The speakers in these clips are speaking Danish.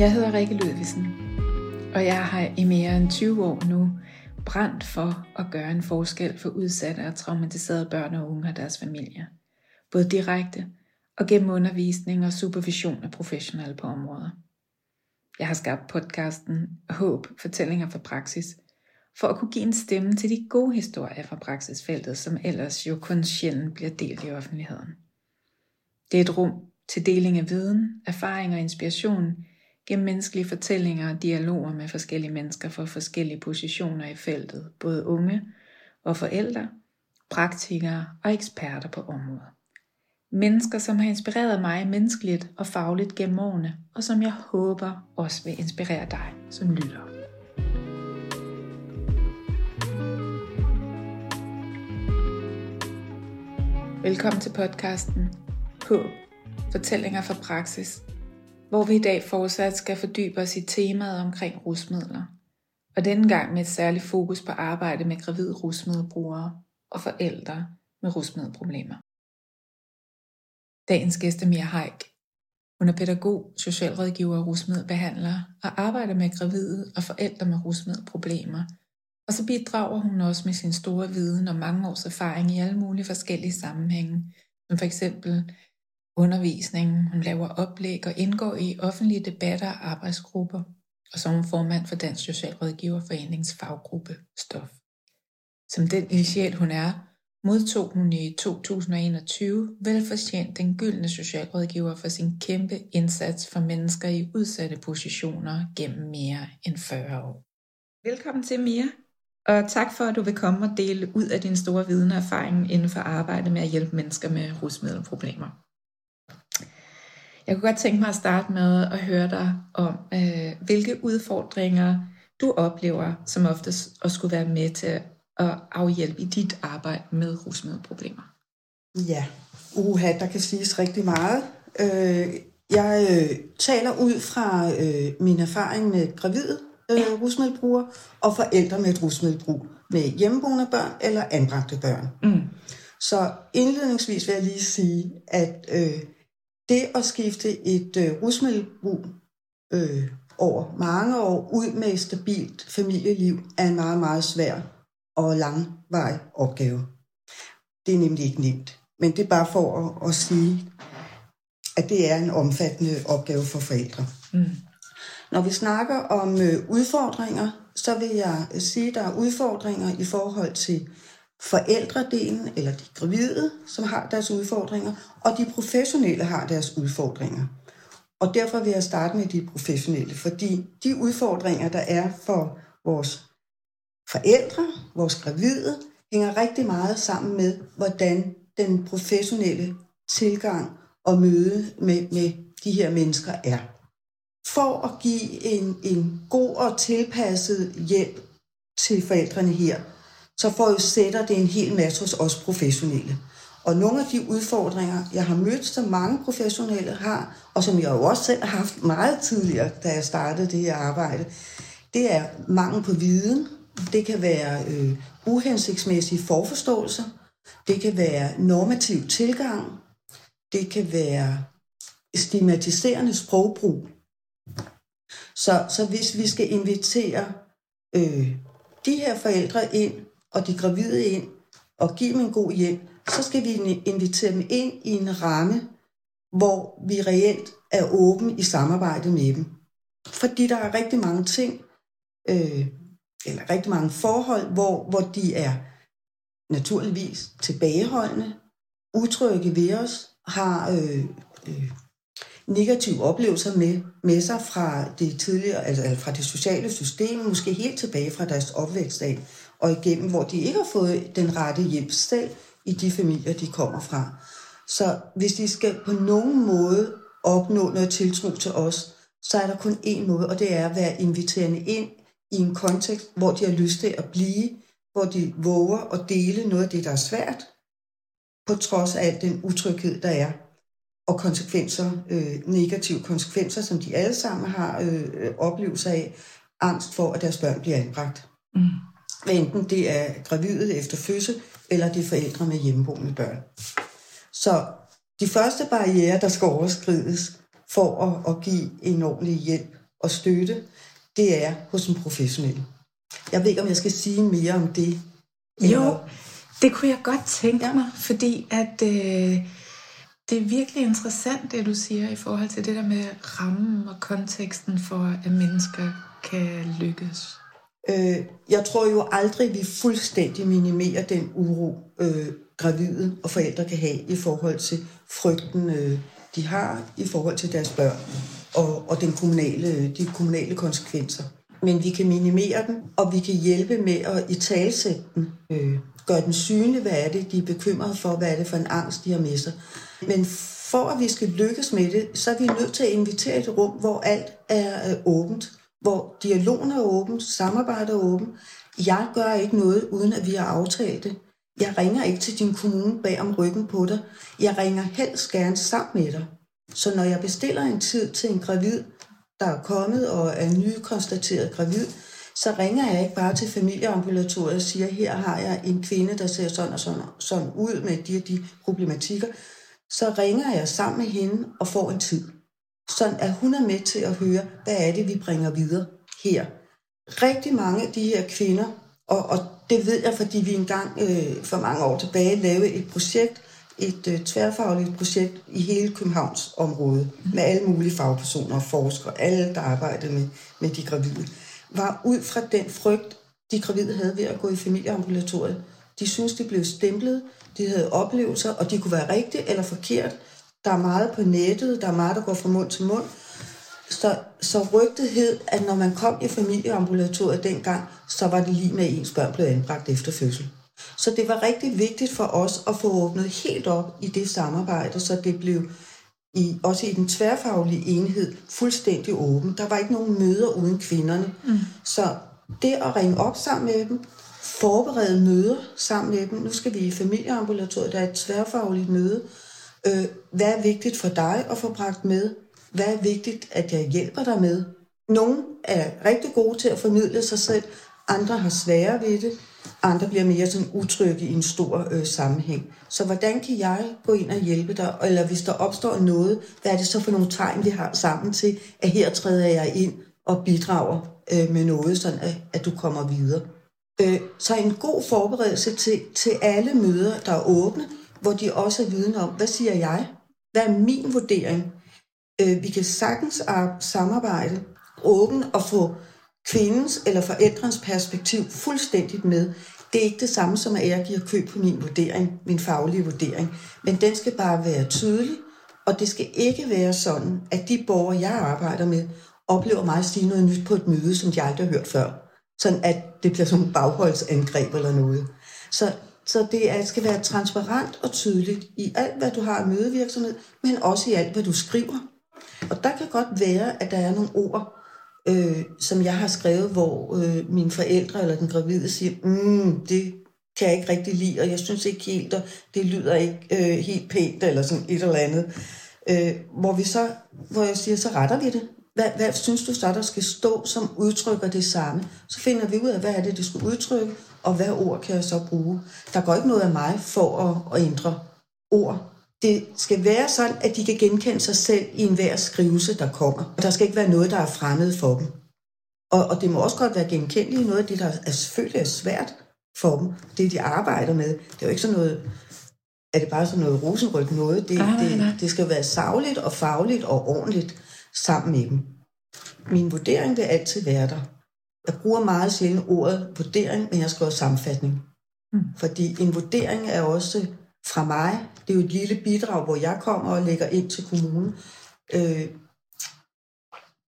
Jeg hedder Rikke Ludvigsen, og jeg har i mere end 20 år nu brændt for at gøre en forskel for udsatte og traumatiserede børn og unge og deres familier. Både direkte og gennem undervisning og supervision af professionelle på områder. Jeg har skabt podcasten Håb, fortællinger fra praksis, for at kunne give en stemme til de gode historier fra praksisfeltet, som ellers jo kun sjældent bliver delt i offentligheden. Det er et rum til deling af viden, erfaring og inspiration gennem menneskelige fortællinger og dialoger med forskellige mennesker fra forskellige positioner i feltet, både unge og forældre, praktikere og eksperter på området. Mennesker, som har inspireret mig menneskeligt og fagligt gennem årene, og som jeg håber også vil inspirere dig som lytter. Velkommen til podcasten På Fortællinger fra praksis, hvor vi i dag fortsat skal fordybe os i temaet omkring rusmidler. Og denne gang med et særligt fokus på arbejde med gravide rusmiddelbrugere og forældre med rusmiddelproblemer. Dagens gæst er Mia Haik. Hun er pædagog, socialrådgiver og rusmiddelbehandler og arbejder med gravide og forældre med rusmiddelproblemer. Og så bidrager hun også med sin store viden og mange års erfaring i alle mulige forskellige sammenhænge, som for eksempel undervisningen. hun laver oplæg og indgår i offentlige debatter og arbejdsgrupper, og som hun formand for Dansk Socialrådgiverforeningens faggruppe Stof. Som den initial hun er, modtog hun i 2021 velfortjent den gyldne socialrådgiver for sin kæmpe indsats for mennesker i udsatte positioner gennem mere end 40 år. Velkommen til, Mia, og tak for, at du vil komme og dele ud af din store viden og erfaring inden for arbejde med at hjælpe mennesker med rusmiddelproblemer. Jeg kunne godt tænke mig at starte med at høre dig om, øh, hvilke udfordringer du oplever som oftest at skulle være med til at afhjælpe i dit arbejde med rusmiddelproblemer. Ja, uha, der kan siges rigtig meget. Øh, jeg øh, taler ud fra øh, min erfaring med gravide øh, rusmiddelbrugere og forældre med et rusmiddelbrug med hjemmeboende børn eller anbragte børn. Mm. Så indledningsvis vil jeg lige sige, at øh, det at skifte et øh, rusmiddelbrug øh, over mange år ud med et stabilt familieliv er en meget, meget svær og langvarig opgave. Det er nemlig ikke nemt. Men det er bare for at, at sige, at det er en omfattende opgave for forældre. Mm. Når vi snakker om øh, udfordringer, så vil jeg sige, at der er udfordringer i forhold til forældredelen, eller de gravide, som har deres udfordringer, og de professionelle har deres udfordringer. Og derfor vil jeg starte med de professionelle, fordi de udfordringer, der er for vores forældre, vores gravide, hænger rigtig meget sammen med, hvordan den professionelle tilgang og møde med, med de her mennesker er. For at give en, en god og tilpasset hjælp til forældrene her, så forudsætter det en hel masse hos os professionelle. Og nogle af de udfordringer, jeg har mødt, som mange professionelle har, og som jeg jo også selv har haft meget tidligere, da jeg startede det her arbejde, det er mangel på viden. Det kan være øh, uhensigtsmæssige forforståelser. Det kan være normativ tilgang. Det kan være stigmatiserende sprogbrug. Så, så hvis vi skal invitere øh, de her forældre ind og de gravide ind og give dem en god hjælp, så skal vi invitere dem ind i en ramme, hvor vi reelt er åben i samarbejde med dem. Fordi der er rigtig mange ting, øh, eller rigtig mange forhold, hvor, hvor de er naturligvis tilbageholdende, utrygge ved os, har øh, øh, negative oplevelser med, med sig fra det tidligere, altså fra det sociale system, måske helt tilbage fra deres opvækst af og igennem, hvor de ikke har fået den rette hjælp i de familier, de kommer fra. Så hvis de skal på nogen måde opnå noget tiltro til os, så er der kun én måde, og det er at være inviterende ind i en kontekst, hvor de har lyst til at blive, hvor de våger at dele noget af det, der er svært, på trods af al den utryghed, der er, og konsekvenser, øh, negative konsekvenser, som de alle sammen har øh, øh oplevelser af, angst for, at deres børn bliver anbragt. Mm. Hvad enten det er gravide efter fødsel, eller det er forældre med hjemmeboende børn. Så de første barriere, der skal overskrides for at, at give en ordentlig hjælp og støtte, det er hos en professionel. Jeg ved ikke, om jeg skal sige mere om det. Jo, det kunne jeg godt tænke ja. mig, fordi at øh, det er virkelig interessant, det du siger i forhold til det der med rammen og konteksten for, at mennesker kan lykkes. Øh, jeg tror jo aldrig, vi fuldstændig minimerer den uro, øh, gravide og forældre kan have i forhold til frygten, øh, de har i forhold til deres børn og, og den kommunale, de kommunale konsekvenser. Men vi kan minimere den, og vi kan hjælpe med at i talsætte den. Øh, gøre den synlig, hvad er det, de er bekymrede for, hvad er det for en angst, de har med sig. Men for at vi skal lykkes med det, så er vi nødt til at invitere et rum, hvor alt er øh, åbent, hvor dialogen er åben, samarbejdet er åben. Jeg gør ikke noget, uden at vi har aftalt det. Jeg ringer ikke til din kommune bag om ryggen på dig. Jeg ringer helst gerne sammen med dig. Så når jeg bestiller en tid til en gravid, der er kommet og er nykonstateret gravid, så ringer jeg ikke bare til familieambulatoriet og siger, her har jeg en kvinde, der ser sådan og sådan, sådan ud med de og de problematikker. Så ringer jeg sammen med hende og får en tid. Sådan at hun er med til at høre, hvad er det, vi bringer videre her. Rigtig mange af de her kvinder, og, og det ved jeg, fordi vi engang øh, for mange år tilbage lavede et projekt, et øh, tværfagligt projekt i hele Københavns område, med alle mulige fagpersoner og forskere, alle der arbejdede med, med de gravide, var ud fra den frygt, de gravide havde ved at gå i familieambulatoriet. De synes, de blev stemplet, de havde oplevelser, og de kunne være rigtige eller forkert. Der er meget på nettet, der er meget, der går fra mund til mund. Så, så rygtet hed, at når man kom i familieambulatoriet dengang, så var det lige med, at ens børn blev anbragt efter fødsel. Så det var rigtig vigtigt for os at få åbnet helt op i det samarbejde, så det blev i, også i den tværfaglige enhed fuldstændig åben. Der var ikke nogen møder uden kvinderne. Mm. Så det at ringe op sammen med dem, forberede møder sammen med dem. Nu skal vi i familieambulatoriet, der er et tværfagligt møde. Øh, hvad er vigtigt for dig at få bragt med? Hvad er vigtigt, at jeg hjælper dig med? Nogle er rigtig gode til at formidle sig selv, andre har sværere ved det. Andre bliver mere sådan utrygge i en stor øh, sammenhæng. Så hvordan kan jeg gå ind og hjælpe dig? Eller hvis der opstår noget, hvad er det så for nogle tegn, vi har sammen til, at her træder jeg ind og bidrager øh, med noget, sådan at, at du kommer videre. Øh, så en god forberedelse til, til alle møder, der er åbne, hvor de også er viden om, hvad siger jeg? Hvad er min vurdering? Øh, vi kan sagtens samarbejde åben og få kvindens eller forældrens perspektiv fuldstændigt med. Det er ikke det samme som, at jeg giver køb på min vurdering, min faglige vurdering, men den skal bare være tydelig, og det skal ikke være sådan, at de borgere, jeg arbejder med, oplever mig at sige noget nyt på et møde, som de aldrig har hørt før. Sådan at det bliver som et bagholdsangreb eller noget. Så, så det er, skal være transparent og tydeligt i alt, hvad du har af mødevirksomhed, men også i alt, hvad du skriver. Og der kan godt være, at der er nogle ord, øh, som jeg har skrevet, hvor øh, mine forældre eller den gravide siger, mm, det kan jeg ikke rigtig lide, og jeg synes ikke helt, og det lyder ikke øh, helt pænt, eller sådan et eller andet. Øh, hvor, vi så, hvor jeg siger, så retter vi det. Hvad, hvad synes du så, der skal stå, som udtrykker det samme? Så finder vi ud af, hvad er det, det skal udtrykke, og hvad ord kan jeg så bruge? Der går ikke noget af mig for at, at ændre ord det skal være sådan, at de kan genkende sig selv i enhver skrivelse, der kommer. Der skal ikke være noget, der er fremmed for dem. Og, og det må også godt være genkendeligt noget af det, der er, selvfølgelig er svært for dem. Det, de arbejder med. Det er jo ikke sådan noget, er det bare sådan noget rosenryg noget. Det, ah, det, det skal være savligt og fagligt og ordentligt sammen med dem. Min vurdering vil altid være der. Jeg bruger meget sjældent ordet vurdering, men jeg skriver sammenfatning. Mm. Fordi en vurdering er også fra mig. Det er jo et lille bidrag, hvor jeg kommer og lægger ind til kommunen. Øh,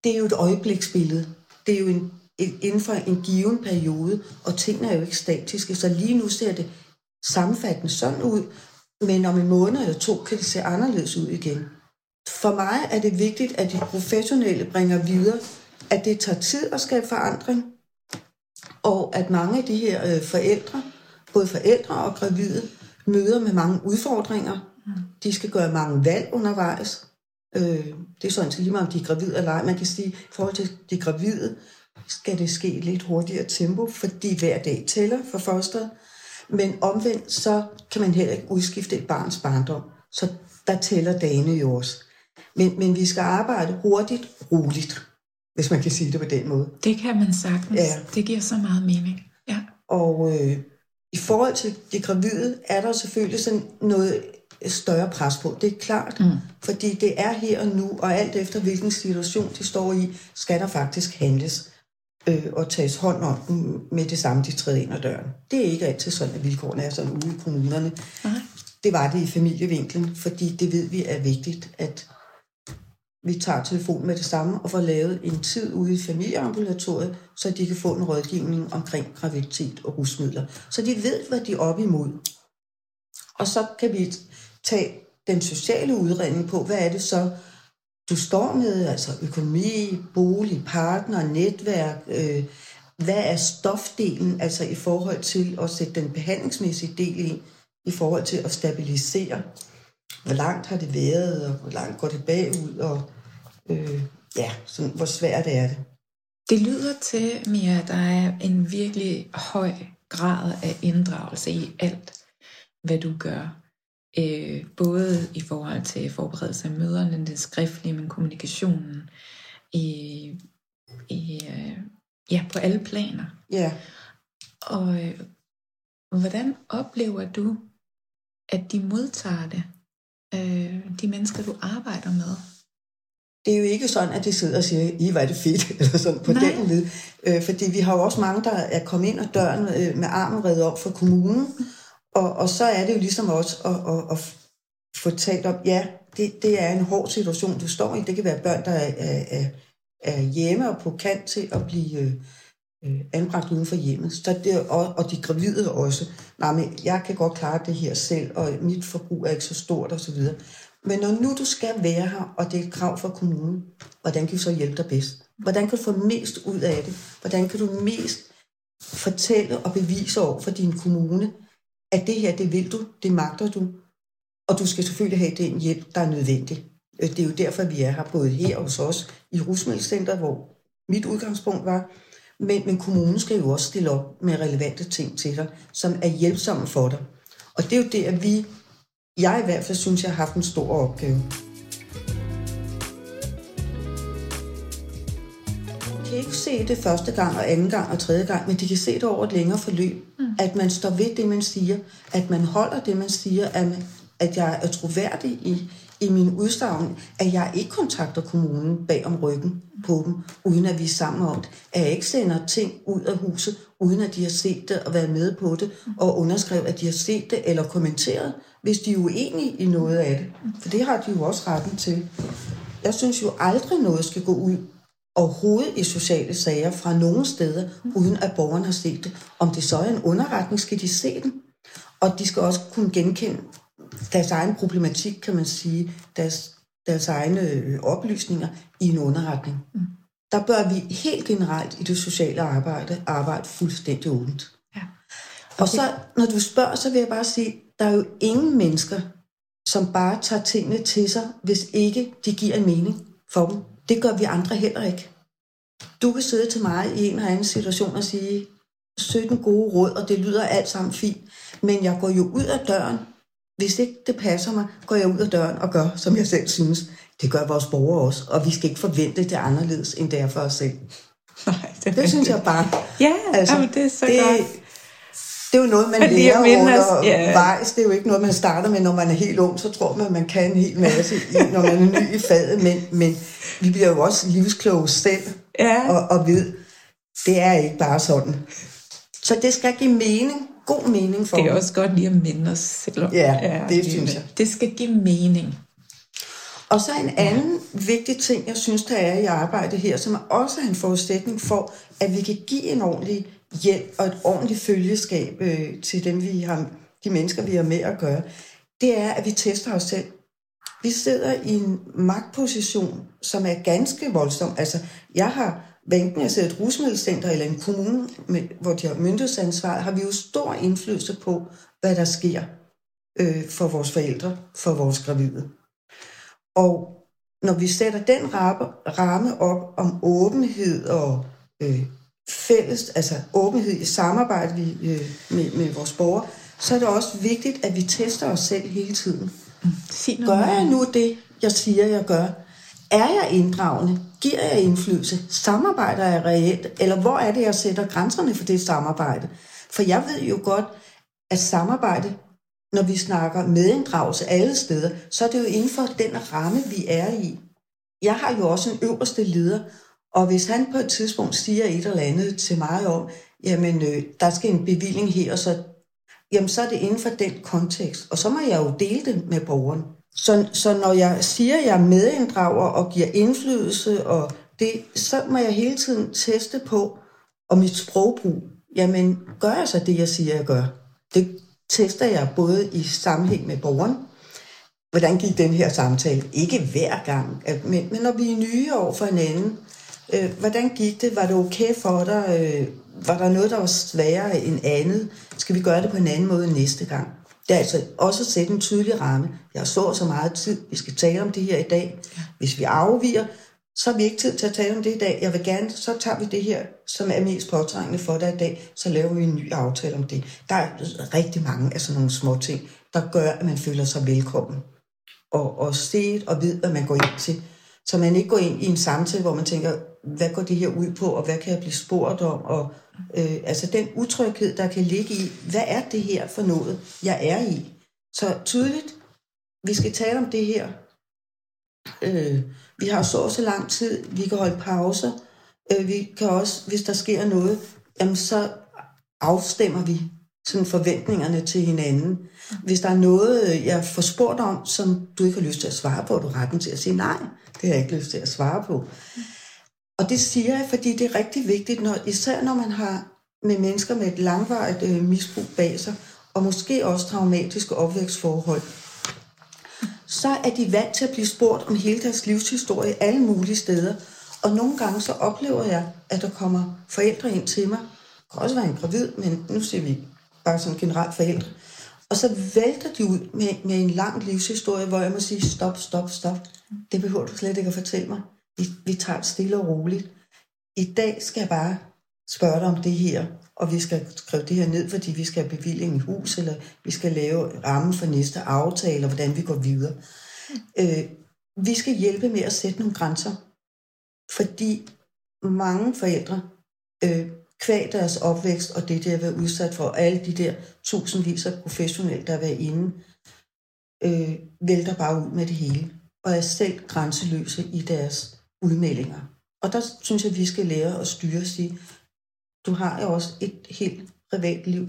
det er jo et øjebliksbillede. Det er jo en, et, inden for en given periode, og tingene er jo ikke statiske, så lige nu ser det sammenfattende sådan ud, men om en måned eller to kan det se anderledes ud igen. For mig er det vigtigt, at de professionelle bringer videre, at det tager tid at skabe forandring, og at mange af de her øh, forældre, både forældre og gravide, møder med mange udfordringer. De skal gøre mange valg undervejs. Øh, det er sådan til lige meget, om de er gravide eller ej. Man kan sige, at i forhold til de gravide, skal det ske i lidt hurtigere tempo, fordi hver dag tæller for fosteret. Men omvendt, så kan man heller ikke udskifte et barns barndom. Så der tæller dagene jo også. Men, men vi skal arbejde hurtigt, roligt hvis man kan sige det på den måde. Det kan man sagtens. Ja. Det giver så meget mening. Ja. Og øh, i forhold til de gravide, er der selvfølgelig sådan noget større pres på. Det er klart, mm. fordi det er her og nu, og alt efter hvilken situation de står i, skal der faktisk handles øh, og tages hånd om dem med det samme, de træder ind ad døren. Det er ikke altid sådan, at vilkårene er sådan ude i kommunerne. Nej. Det var det i familievinklen, fordi det ved vi er vigtigt, at vi tager telefonen med det samme og får lavet en tid ude i familieambulatoriet, så de kan få en rådgivning omkring graviditet og rusmidler. Så de ved, hvad de er op imod. Og så kan vi tage den sociale udredning på, hvad er det så, du står med, altså økonomi, bolig, partner, netværk, øh, hvad er stofdelen, altså i forhold til at sætte den behandlingsmæssige del ind, i forhold til at stabilisere, hvor langt har det været, og hvor langt går det bagud, og øh, ja, sådan, hvor svært er det. Det lyder til, Mia, at der er en virkelig høj grad af inddragelse i alt, hvad du gør. Øh, både i forhold til forberedelse af møderne, det skriftlige, men kommunikationen, i, i, øh, ja, på alle planer. Ja, Og øh, hvordan oplever du, at de modtager det? Øh, de mennesker, du arbejder med? det er jo ikke sådan, at de sidder og siger, I, er det fedt, eller sådan på Nej. den led. Øh, fordi vi har jo også mange, der er kommet ind ad døren øh, med armen reddet op for kommunen, og, og så er det jo ligesom også at, at, at få talt om, ja, det, det er en hård situation, du står i. Det kan være børn, der er, er, er, er hjemme og på kant til at blive øh, øh, anbragt uden for hjemmet. Så det, og, og de gravide også. Nej, men jeg kan godt klare det her selv, og mit forbrug er ikke så stort osv. Men når nu du skal være her, og det er et krav fra kommunen, hvordan kan vi så hjælpe dig bedst? Hvordan kan du få mest ud af det? Hvordan kan du mest fortælle og bevise over for din kommune, at det her, det vil du, det magter du, og du skal selvfølgelig have den hjælp, der er nødvendig. Øh, det er jo derfor, vi er her, både her hos os i Rusmiddelcenter, hvor mit udgangspunkt var, men, men kommunen skal jo også stille op med relevante ting til dig, som er hjælpsomme for dig. Og det er jo det, at vi, jeg i hvert fald synes, jeg har haft en stor opgave. Kan ikke se det første gang og anden gang og tredje gang, men de kan se det over et længere forløb. Mm. At man står ved det, man siger. At man holder det, man siger. At, man, at jeg er troværdig i, i min udstavn, At jeg ikke kontakter kommunen bag om ryggen på dem, uden at vi er sammen om det. At jeg ikke sender ting ud af huset, uden at de har set det og været med på det, og underskrevet, at de har set det eller kommenteret, hvis de er uenige i noget af det. For det har de jo også retten til. Jeg synes jo aldrig noget skal gå ud overhovedet i sociale sager fra nogen steder, uden at borgeren har set det. Om det så er en underretning, skal de se den. Og de skal også kunne genkende deres egen problematik, kan man sige, deres, deres egne øh, oplysninger i en underretning. Mm. Der bør vi helt generelt i det sociale arbejde arbejde fuldstændig åbent. Ja. Og så, når du spørger, så vil jeg bare sige, der er jo ingen mennesker, som bare tager tingene til sig, hvis ikke de giver en mening for dem. Det gør vi andre heller ikke. Du kan sidde til mig i en eller anden situation og sige 17 gode råd, og det lyder alt sammen fint, men jeg går jo ud af døren. Hvis ikke det passer mig, går jeg ud af døren og gør, som jeg selv synes. Det gør vores borgere også, og vi skal ikke forvente det anderledes, end det er for os selv. Nej, Det synes jeg bare. Ja, altså, jamen, det er så det, godt. det er jo noget, man lærer undervejs. ja. Det er jo ikke noget, man starter med, når man er helt ung. Så tror man, at man kan en hel masse, når man er ny i faget. Men, men vi bliver jo også livskloge selv Ja. og, og ved, det er ikke bare sådan. Så det skal give mening, god mening for Det er dem. også godt lige at minde os selv om. Ja, det synes jeg. Det skal give mening. Og så en anden vigtig ting, jeg synes, der er i arbejdet her, som også er en forudsætning for, at vi kan give en ordentlig hjælp og et ordentligt følgeskab øh, til dem, vi har, de mennesker, vi har med at gøre, det er, at vi tester os selv. Vi sidder i en magtposition, som er ganske voldsom. Altså, jeg har, sidder i et rusmiddelcenter eller en kommune, med, hvor de har myndighedsansvar, har vi jo stor indflydelse på, hvad der sker øh, for vores forældre, for vores gravide. Og når vi sætter den ramme, op om åbenhed og øh, fælles, altså åbenhed i samarbejde vi, øh, med, med vores borgere, så er det også vigtigt, at vi tester os selv hele tiden. Sig noget Gør jeg nu det, jeg siger, jeg gør? Er jeg inddragende? Giver jeg indflydelse? Samarbejder jeg reelt? Eller hvor er det, jeg sætter grænserne for det samarbejde? For jeg ved jo godt, at samarbejde, når vi snakker medinddragelse alle steder, så er det jo inden for den ramme, vi er i. Jeg har jo også en øverste leder, og hvis han på et tidspunkt siger et eller andet til mig om, jamen, øh, der skal en bevilling her, og så, jamen, så er det inden for den kontekst. Og så må jeg jo dele det med borgeren. Så, så når jeg siger, at jeg medinddrager og giver indflydelse, og det, så må jeg hele tiden teste på, og mit sprogbrug, jamen, gør jeg så det, jeg siger, jeg gør? Det tester jeg både i sammenhæng med borgeren, hvordan gik den her samtale? Ikke hver gang, men, men når vi er nye over for hinanden, øh, hvordan gik det? Var det okay for dig? Øh, var der noget, der var sværere end andet? Skal vi gøre det på en anden måde næste gang? Det er altså også at sætte en tydelig ramme. Jeg så så meget tid. Vi skal tale om det her i dag. Hvis vi afviger, så har vi ikke tid til at tale om det i dag. Jeg vil gerne, så tager vi det her, som er mest påtrængende for dig i dag, så laver vi en ny aftale om det. Der er rigtig mange af sådan nogle små ting, der gør, at man føler sig velkommen. Og, og set og ved, hvad man går ind til. Så man ikke går ind i en samtale, hvor man tænker, hvad går det her ud på, og hvad kan jeg blive spurgt om? Og, øh, altså den utryghed, der kan ligge i, hvad er det her for noget, jeg er i? Så tydeligt, vi skal tale om det her. Øh, vi har så så lang tid, vi kan holde pauser. Øh, vi kan også, hvis der sker noget, jamen så afstemmer vi sådan forventningerne til hinanden. Hvis der er noget, jeg får spurgt om, som du ikke har lyst til at svare på, du har retten til at sige nej. Det har jeg ikke lyst til at svare på. Og det siger jeg, fordi det er rigtig vigtigt, når, især når man har med mennesker med et langvarigt øh, misbrug bag sig, og måske også traumatiske opvækstforhold, så er de vant til at blive spurgt om hele deres livshistorie alle mulige steder. Og nogle gange så oplever jeg, at der kommer forældre ind til mig. Det kan også være en gravid, men nu siger vi bare som generelt forældre. Og så vælter de ud med, med en lang livshistorie, hvor jeg må sige, stop, stop, stop. Det behøver du slet ikke at fortælle mig. Vi, vi tager det stille og roligt. I dag skal jeg bare spørge dig om det her, og vi skal skrive det her ned, fordi vi skal have bevilling i hus, eller vi skal lave rammen for næste aftale, og hvordan vi går videre. Øh, vi skal hjælpe med at sætte nogle grænser, fordi mange forældre, øh, kvæg deres opvækst og det, de har været udsat for, alle de der tusindvis af professionelle, der har været inde, øh, vælter bare ud med det hele, og er selv grænseløse i deres udmeldinger. Og der synes jeg, vi skal lære at styre og sige, du har jo også et helt privat liv.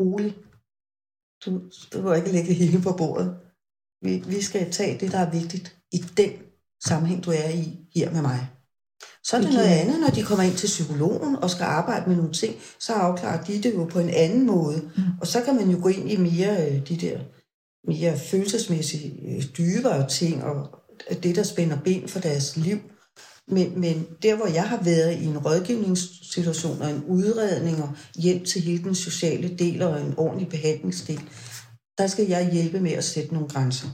Rolig. Du, du må ikke lægge hele på bordet. Vi, vi skal tage det, der er vigtigt i den sammenhæng, du er i her med mig. Så er det noget andet, når de kommer ind til psykologen og skal arbejde med nogle ting, så afklarer de det jo på en anden måde. Mm. Og så kan man jo gå ind i mere øh, de der mere følelsesmæssige, øh, dybere ting, og det, der spænder ben for deres liv. Men, men der, hvor jeg har været i en rådgivningssituation og en udredning og hjælp til hele den sociale del og en ordentlig behandlingsdel, der skal jeg hjælpe med at sætte nogle grænser.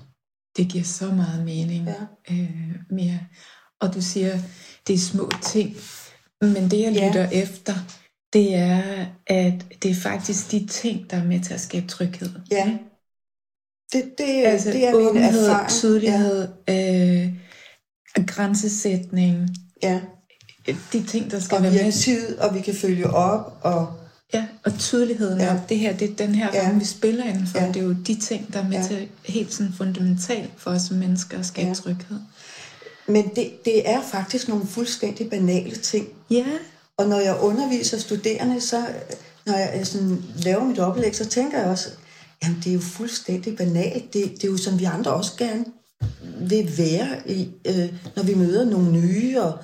Det giver så meget mening, ja. øh, mere. Og du siger, det er små ting, men det jeg lytter ja. efter, det er, at det er faktisk de ting, der er med til at skabe tryghed. Ja. Det, det, altså, det er åbenhed, min erfaring. tydelighed, ja. øh, grænsesætning. Ja. De ting, der skal og være vi med. tid, og vi kan følge op. Og... Ja, og tydeligheden ja. det her, det er den her ja. ramme, vi spiller indenfor. Ja. Det er jo de ting, der er med ja. til helt sådan fundamentalt for os som mennesker at skabe ja. tryghed. Men det, det er faktisk nogle fuldstændig banale ting. Ja. Og når jeg underviser studerende, så når jeg sådan laver mit oplæg, så tænker jeg også, jamen det er jo fuldstændig banalt. Det, det er jo som vi andre også gerne vil være, i, øh, når vi møder nogle nye og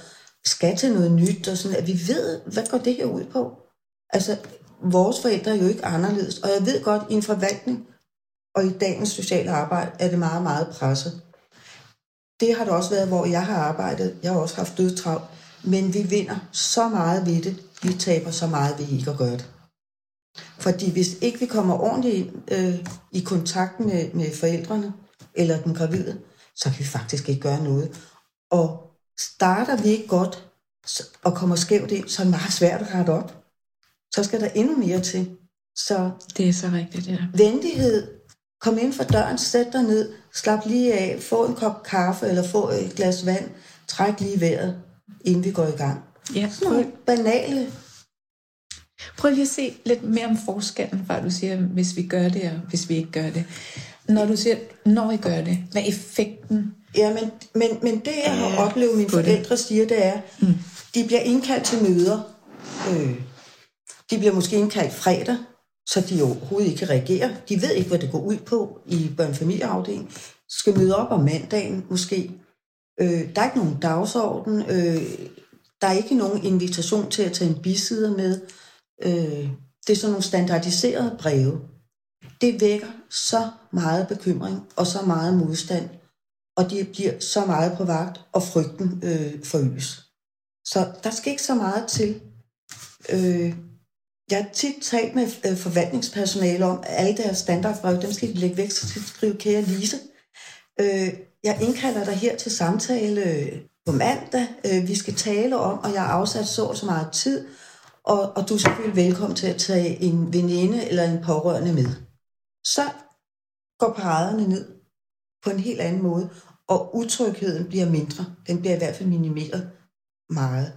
skal til noget nyt, og sådan, at vi ved, hvad går det her ud på. Altså, vores forældre er jo ikke anderledes, og jeg ved godt, i en forvaltning og i dagens sociale arbejde er det meget, meget presset. Det har det også været, hvor jeg har arbejdet. Jeg har også haft dødtrav. Men vi vinder så meget ved det. Vi taber så meget ved ikke at gøre det. Fordi hvis ikke vi kommer ordentligt øh, i kontakt med, med forældrene eller den gravide, så kan vi faktisk ikke gøre noget. Og starter vi ikke godt og kommer skævt ind, så er det meget svært at rette op. Så skal der endnu mere til. Så det er så rigtigt, ja. Venlighed. Kom ind for døren, sæt dig ned, Slap lige af, få en kop kaffe eller få et glas vand, træk lige vejret, inden vi går i gang. Ja, Sådan nogle banale Prøv lige at se lidt mere om forskellen, før du siger, hvis vi gør det, og hvis vi ikke gør det. Når du siger, når I gør det, hvad er effekten? Ja, men, men, men det, jeg har oplevet, mine det. forældre siger, det er, mm. de bliver indkaldt til møder. Øh, de bliver måske indkaldt fredag, så de overhovedet ikke kan reagere. De ved ikke, hvad det går ud på i børnefamilieafdelingen. Skal møde op om mandagen måske. Øh, der er ikke nogen dagsorden. Øh, der er ikke nogen invitation til at tage en bisider med. Øh, det er sådan nogle standardiserede breve. Det vækker så meget bekymring og så meget modstand, og de bliver så meget på vagt, og frygten øh, forøges. Så der skal ikke så meget til. Øh, jeg har tit talt med øh, forvaltningspersonale om, at alle deres standardbreve, dem skal de lægge væk, så skal de skrive, kære Lise. Øh, jeg indkalder dig her til samtale øh, på mandag. Øh, vi skal tale om, og jeg har afsat så og så meget tid, og, og du er selvfølgelig velkommen til at tage en veninde eller en pårørende med. Så går paraderne ned på en helt anden måde, og utrygheden bliver mindre. Den bliver i hvert fald minimeret meget.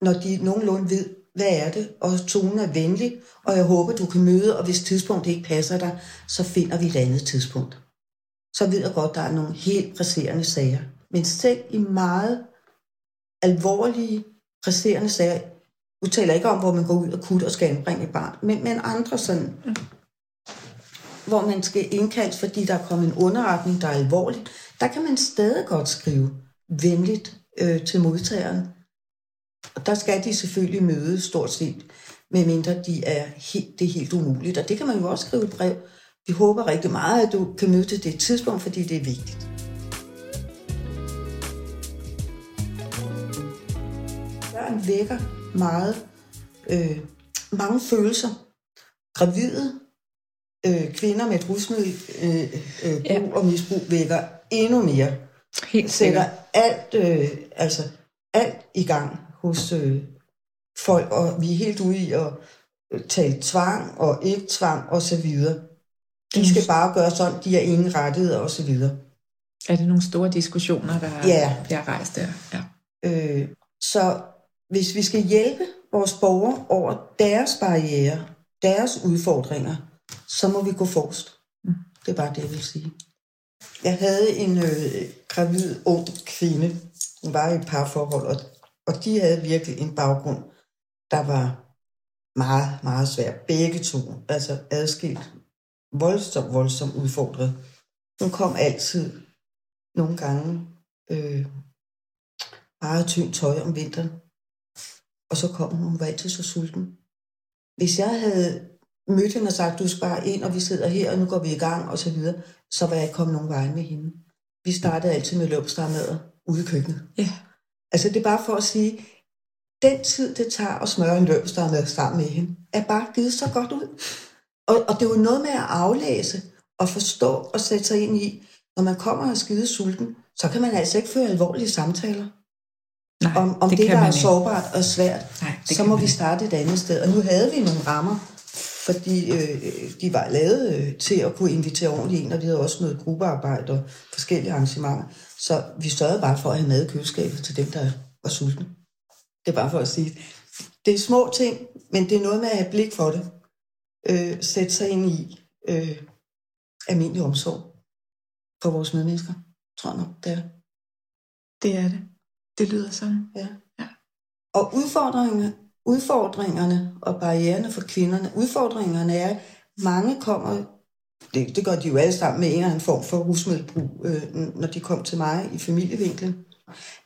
Når de nogenlunde ved, hvad er det, og tonen er venlig, og jeg håber, du kan møde, og hvis tidspunktet ikke passer dig, så finder vi et andet tidspunkt. Så ved jeg godt, der er nogle helt presserende sager. Men selv i meget alvorlige, presserende sager, nu taler ikke om, hvor man går ud og kutter og skal anbringe et barn, men, men andre sådan, hvor man skal indkaldes, fordi der er kommet en underretning, der er alvorlig, der kan man stadig godt skrive venligt øh, til modtageren. Og der skal de selvfølgelig møde stort set, medmindre de er helt, det er helt umuligt. Og det kan man jo også skrive et brev. Vi håber rigtig meget, at du kan møde til det tidspunkt, fordi det er vigtigt. Børn vækker meget, øh, mange følelser. Gravide øh, kvinder med et rusmiddel øh, øh, Ja. brug og misbrug vækker endnu mere. Helt Sætter sikkert. alt, øh, altså alt i gang hos øh, folk, og vi er helt ude i at øh, tale tvang og ikke tvang og så videre. De skal bare gøre sådan, de har ingen rettigheder og så videre. Er det nogle store diskussioner, der Ja. bliver rejst der? Ja. Øh, så hvis vi skal hjælpe vores borgere over deres barriere, deres udfordringer, så må vi gå forrest. Mm. Det er bare det, jeg vil sige. Jeg havde en øh, gravid ung kvinde. Hun var i et parforhold, og, og de havde virkelig en baggrund, der var meget, meget svær. Begge to, altså adskilt, voldsomt, voldsomt udfordret. Hun kom altid, nogle gange, øh, meget tyndt tøj om vinteren. Og så kom hun, hun var altid så sulten. Hvis jeg havde mødt hende og sagt, du skal bare ind, og vi sidder her, og nu går vi i gang, og så videre, så var jeg ikke kommet nogen vej med hende. Vi startede altid med løbstarmader ude i køkkenet. ja. Altså det er bare for at sige, den tid, det tager at smøre en løbstarmad sammen med hende, er bare givet så godt ud. Og, og det er jo noget med at aflæse og forstå og sætte sig ind i, når man kommer og er skide sulten, så kan man altså ikke føre alvorlige samtaler Nej, om, om det, det kan der er ikke. sårbart og svært. Nej, så må vi starte et andet sted. Og nu havde vi nogle rammer, fordi øh, de var lavet øh, til at kunne invitere ordentligt ind, og vi havde også noget gruppearbejde og forskellige arrangementer. Så vi sørgede bare for at have mad i køleskabet til dem, der var sultne. Det er bare for at sige, det er små ting, men det er noget med at have blik for det. Øh, sætte sig ind i øh, almindelig omsorg for vores medmennesker, tror jeg nok, det er. Det er det. Det lyder sådan. Og udfordringerne, udfordringerne og barriererne for kvinderne, udfordringerne er, at mange kommer, det, det gør de jo alle sammen med en eller anden form for rusmiddelbrug, øh, når de kom til mig i familievinklen.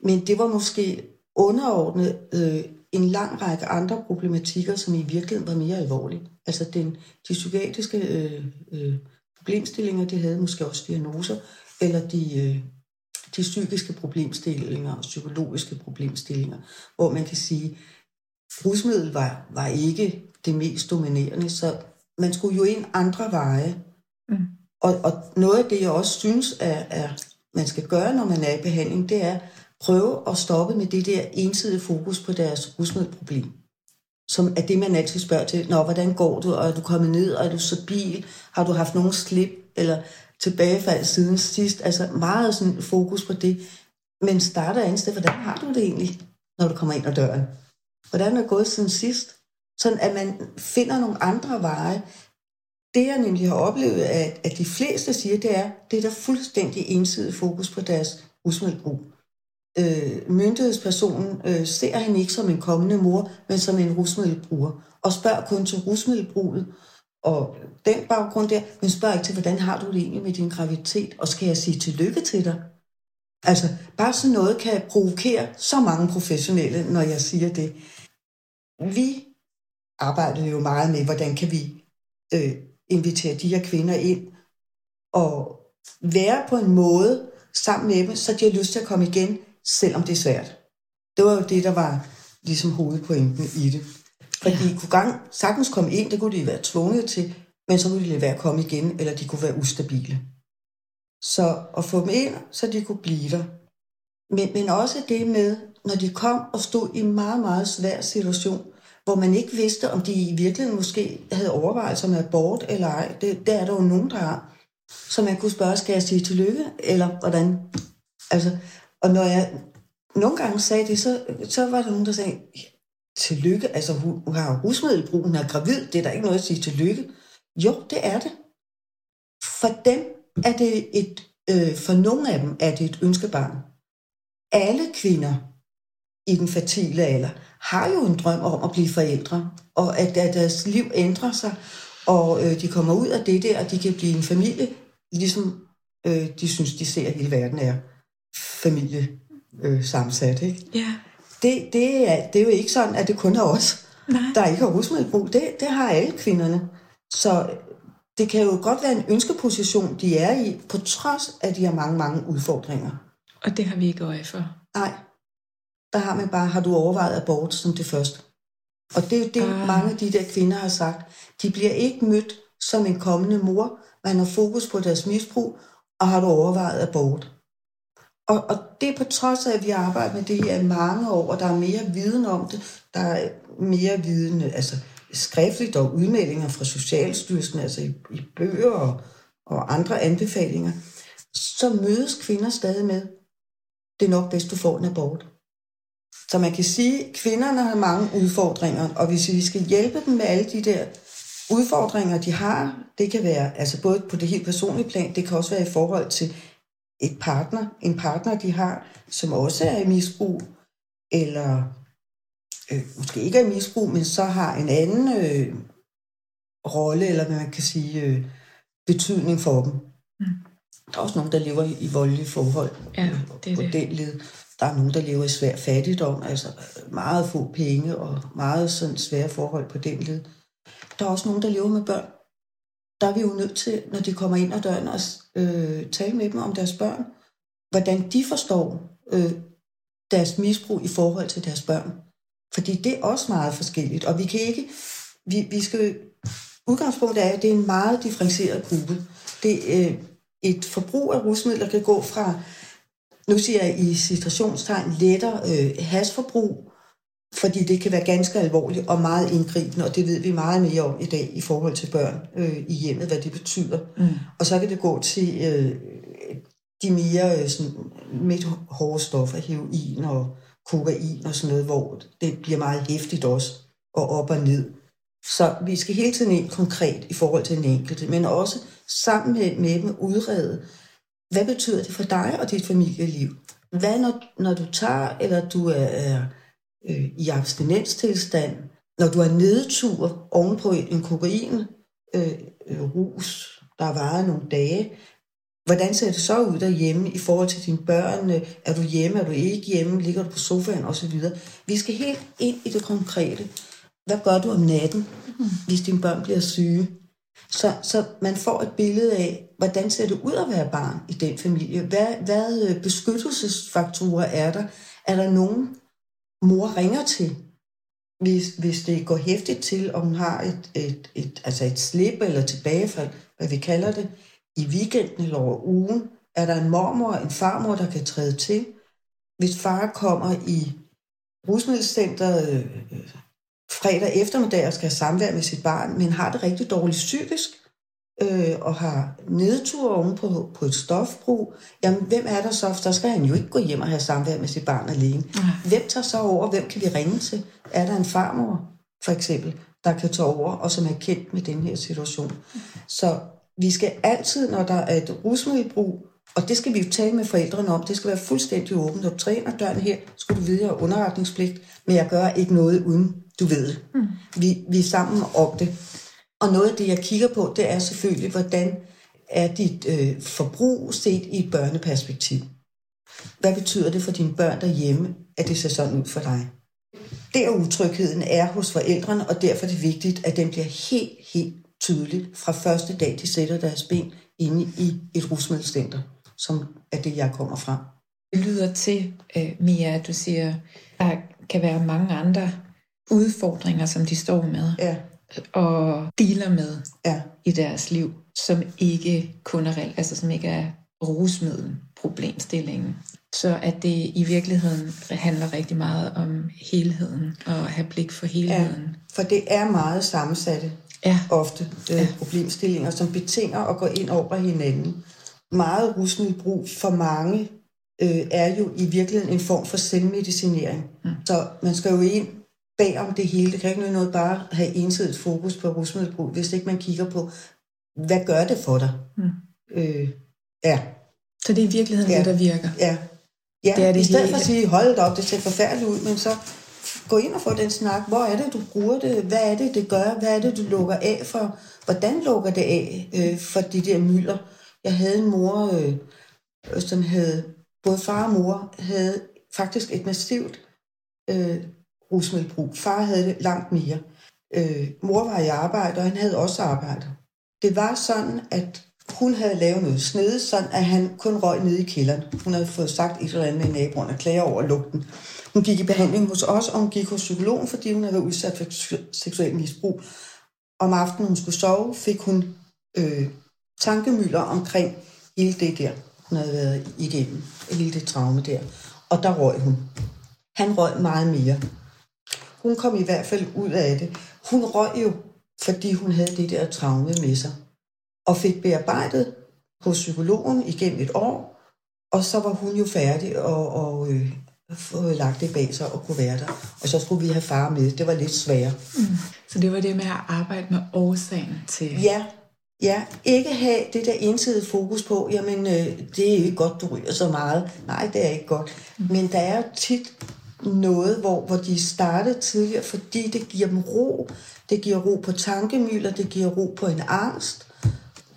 Men det var måske underordnet øh, en lang række andre problematikker, som i virkeligheden var mere alvorlige. Altså den, de psykiatriske øh, øh, problemstillinger, de havde måske også diagnoser, eller de, øh, de psykiske problemstillinger og psykologiske problemstillinger, hvor man kan sige, rusmiddel var, var ikke det mest dominerende, så man skulle jo ind andre veje. Mm. Og, og noget af det, jeg også synes, er, er, man skal gøre, når man er i behandling, det er prøve at stoppe med det der ensidige fokus på deres rusmiddelproblem. Som er det, man altid spørger til. Nå, hvordan går du? Og er du kommet ned? Og er du stabil? Har du haft nogen slip? Eller tilbagefald siden sidst. Altså meget sådan fokus på det. Men starter andet sted, hvordan har du det egentlig, når du kommer ind ad døren? Hvordan er det gået siden sidst? Sådan at man finder nogle andre veje. Det jeg nemlig har oplevet, at, at de fleste siger, det er, det er der fuldstændig ensidig fokus på deres rusmiddelbrug. Øh, myndighedspersonen øh, ser hende ikke som en kommende mor, men som en rusmiddelbruger, og spørger kun til rusmiddelbruget, og den baggrund der, men spørg ikke til, hvordan har du det egentlig med din graviditet, og skal jeg sige tillykke til dig? Altså, bare sådan noget kan provokere så mange professionelle, når jeg siger det. Vi arbejder jo meget med, hvordan kan vi øh, invitere de her kvinder ind og være på en måde sammen med dem, så de har lyst til at komme igen, selvom det er svært. Det var jo det, der var ligesom hovedpointen i det. Fordi ja. de kunne gang, sagtens komme ind, det kunne de være tvunget til, men så kunne de lade være at komme igen, eller de kunne være ustabile. Så at få dem ind, så de kunne blive der. Men, men også det med, når de kom og stod i en meget, meget svær situation, hvor man ikke vidste, om de i virkeligheden måske havde overvejelser med abort eller ej. Det, det er der jo nogen, der har. Så man kunne spørge, skal jeg sige tillykke, eller hvordan? Altså, og når jeg nogle gange sagde det, så, så var der nogen, der sagde, tillykke, altså hun, hun har rusmiddelbrug, hun er gravid, det er der ikke noget at sige tillykke. Jo, det er det. For dem er det et, øh, for nogle af dem er det et ønskebarn. Alle kvinder i den fertile alder har jo en drøm om at blive forældre, og at, at deres liv ændrer sig, og øh, de kommer ud af det der, og de kan blive en familie, ligesom øh, de synes, de ser, at hele verden er familie øh, sammensat. Ikke? Ja. Det, det, er, det er jo ikke sådan, at det kun er os, Nej. der ikke har rusmiddelbrug. Det, det har alle kvinderne. Så det kan jo godt være en ønskeposition, de er i, på trods af, at de har mange, mange udfordringer. Og det har vi ikke øje for. Nej. Der har man bare, har du overvejet abort som det første. Og det er jo det, ah. mange af de der kvinder har sagt. De bliver ikke mødt som en kommende mor. Man har fokus på deres misbrug, og har du overvejet abort. Og, og det er på trods af, at vi har arbejdet med det her i mange år, og der er mere viden om det. Der er mere viden, altså skriftligt og udmeldinger fra Socialstyrelsen, altså i, i bøger og, og andre anbefalinger. Så mødes kvinder stadig med, det er nok bedst, du får en abort. Så man kan sige, at kvinderne har mange udfordringer, og hvis vi skal hjælpe dem med alle de der udfordringer, de har, det kan være altså både på det helt personlige plan, det kan også være i forhold til et partner, en partner, de har, som også er i misbrug, eller øh, måske ikke er i misbrug, men så har en anden øh, rolle, eller hvad man kan sige, øh, betydning for dem. Mm. Der er også nogen, der lever i, voldelige forhold ja, det er på det. den led. Der er nogen, der lever i svær fattigdom, altså meget få penge og meget sådan svære forhold på den led. Der er også nogen, der lever med børn. Der er vi jo nødt til, når de kommer ind ad døren, at øh, tale med dem om deres børn. Hvordan de forstår øh, deres misbrug i forhold til deres børn. Fordi det er også meget forskelligt, og vi kan ikke, vi, vi skal, udgangspunktet er, at det er en meget differentieret gruppe. Det, øh, et forbrug af rusmidler kan gå fra, nu siger jeg i situationstegn, lettere øh, hasforbrug, fordi det kan være ganske alvorligt og meget indgribende, og det ved vi meget mere om i dag i forhold til børn øh, i hjemmet, hvad det betyder. Mm. Og så kan det gå til øh, de mere øh, sådan, midt hårde stoffer, heroin og kokain og sådan noget, hvor det bliver meget hæftigt også, og op og ned. Så vi skal hele tiden ind konkret i forhold til den enkelte, men også sammen med, med dem udrede, hvad betyder det for dig og dit familieliv? Hvad når, når du tager, eller du er, er øh, i abstinenstilstand, når du er nedtur ovenpå en kokain, øh, øh, rus, der varer nogle dage, Hvordan ser det så ud derhjemme i forhold til dine børn? Er du hjemme, er du ikke hjemme, ligger du på sofaen osv.? Vi skal helt ind i det konkrete. Hvad gør du om natten, mm. hvis dine børn bliver syge? Så, så man får et billede af, hvordan ser det ud at være barn i den familie? Hvad, hvad øh, beskyttelsesfaktorer er der? Er der nogen, mor ringer til, hvis, hvis det går hæftigt til, om hun har et, et, et, altså et slip eller tilbagefald, hvad vi kalder det, i weekenden eller over ugen, er der en mormor og en farmor, der kan træde til. Hvis far kommer i rusmiddelcenteret øh, øh, fredag eftermiddag og skal have samvær med sit barn, men har det rigtig dårligt psykisk, øh, og har nedtur oven på, på et stofbrug, jamen hvem er der så? Der skal han jo ikke gå hjem og have samvær med sit barn alene. Hvem tager så over? Hvem kan vi ringe til? Er der en farmor, for eksempel, der kan tage over, og som er kendt med den her situation? Så vi skal altid, når der er et rusmiddelbrug, og det skal vi jo tale med forældrene om, det skal være fuldstændig åbent. Når du træner døren her, skal du vide, at jeg underretningspligt, men jeg gør ikke noget, uden du ved det. Mm. Vi, vi er sammen om det. Og noget af det, jeg kigger på, det er selvfølgelig, hvordan er dit øh, forbrug set i et børneperspektiv. Hvad betyder det for dine børn derhjemme, at det ser sådan ud for dig? Der utrygheden er hos forældrene, og derfor er det vigtigt, at den bliver helt, helt tydelig fra første dag, de sætter deres ben inde i et rusmiddelcenter, som er det, jeg kommer fra. Det lyder til, uh, Mia, at du siger, der kan være mange andre udfordringer, som de står med Ja, og dealer med ja, i deres liv, som ikke kun er, altså som ikke er rusmiddelproblemstillingen. Så at det i virkeligheden handler rigtig meget om helheden og at have blik for helheden. for det er meget sammensatte Ja, ofte øh, ja. problemstillinger, som betinger at gå ind over hinanden. Meget rusmiddelbrug for mange øh, er jo i virkeligheden en form for selvmedicinering. Mm. Så man skal jo ind bag om det hele. Det kan ikke nytte noget bare have ensidigt fokus på rusmiddelbrug, hvis ikke man kigger på, hvad gør det for dig? Mm. Øh, ja, så det er i virkeligheden Ja. det, der virker. ja. Ja, Det er det i stedet hele. for at sige, hold op, det ser forfærdeligt ud, men så gå ind og få den snak. Hvor er det, du bruger det? Hvad er det, det gør? Hvad er det, du lukker af for? Hvordan lukker det af øh, for de der mylder? Jeg havde en mor, øh, som havde, både far og mor havde faktisk et massivt øh, rusmiddelbrug. Far havde det langt mere. Øh, mor var i arbejde, og han havde også arbejde. Det var sådan, at hun havde lavet noget snede, sådan at han kun røg nede i kælderen. Hun havde fået sagt et eller andet med naboen og klager over lugten. Hun gik i behandling hos os, og hun gik hos psykologen, fordi hun havde været udsat for seksuel misbrug. Om aftenen, hun skulle sove, fik hun øh, tankemøller omkring hele det der, hun havde været igennem, hele det traume der. Og der røg hun. Han røg meget mere. Hun kom i hvert fald ud af det. Hun røg jo, fordi hun havde det der traume med sig. Og fik bearbejdet hos psykologen igennem et år, og så var hun jo færdig og, og øh, fået lagt det bag sig og kunne være der. Og så skulle vi have far med. Det var lidt sværere. Så det var det med at arbejde med årsagen til... Ja, ja. Ikke have det der ensidige fokus på, jamen øh, det er ikke godt, du ryger så meget. Nej, det er ikke godt. Men der er jo tit noget, hvor, hvor de startede tidligere, fordi det giver dem ro. Det giver ro på tankemøller, det giver ro på en angst.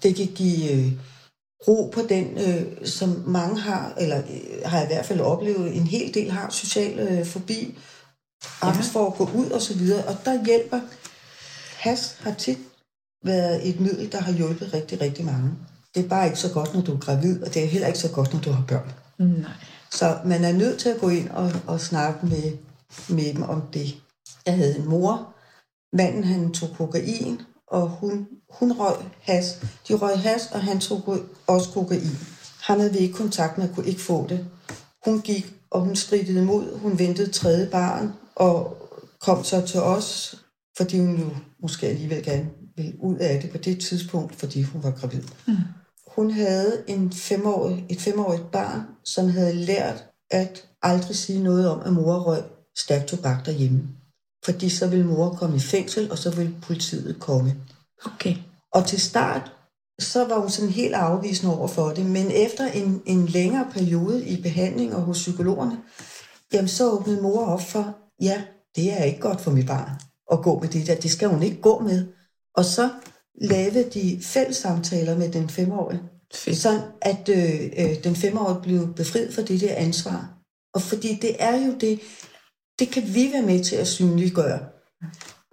Det kan give øh, ro på den, øh, som mange har, eller øh, har i hvert fald oplevet, en hel del har social øh, forbi, angst for at gå ud og så videre. Og der hjælper has har tit været et middel, der har hjulpet rigtig, rigtig mange. Det er bare ikke så godt, når du er gravid, og det er heller ikke så godt, når du har børn. Nej. Så man er nødt til at gå ind og, og snakke med, med dem om det. Jeg havde en mor. Manden han tog kokain, og hun, hun røg has. De røg has, og han tog også kokain. Han havde vi ikke kontakt med, kunne ikke få det. Hun gik, og hun stridede imod. Hun ventede tredje barn, og kom så til os, fordi hun jo måske alligevel gerne ville ud af det på det tidspunkt, fordi hun var gravid. Mm. Hun havde en femårig, et femårigt barn, som havde lært at aldrig sige noget om, at mor røg stærkt tobak derhjemme. Fordi så ville mor komme i fængsel, og så ville politiet komme. Okay. Og til start, så var hun sådan helt afvisende over for det. Men efter en, en længere periode i behandling og hos psykologerne, jamen så åbnede mor op for, ja, det er ikke godt for mit barn at gå med det der. Det skal hun ikke gå med. Og så lavede de fælles samtaler med den femårige, Fedt. sådan at øh, øh, den femårige blev befriet for det der ansvar. Og fordi det er jo det, det kan vi være med til at synliggøre.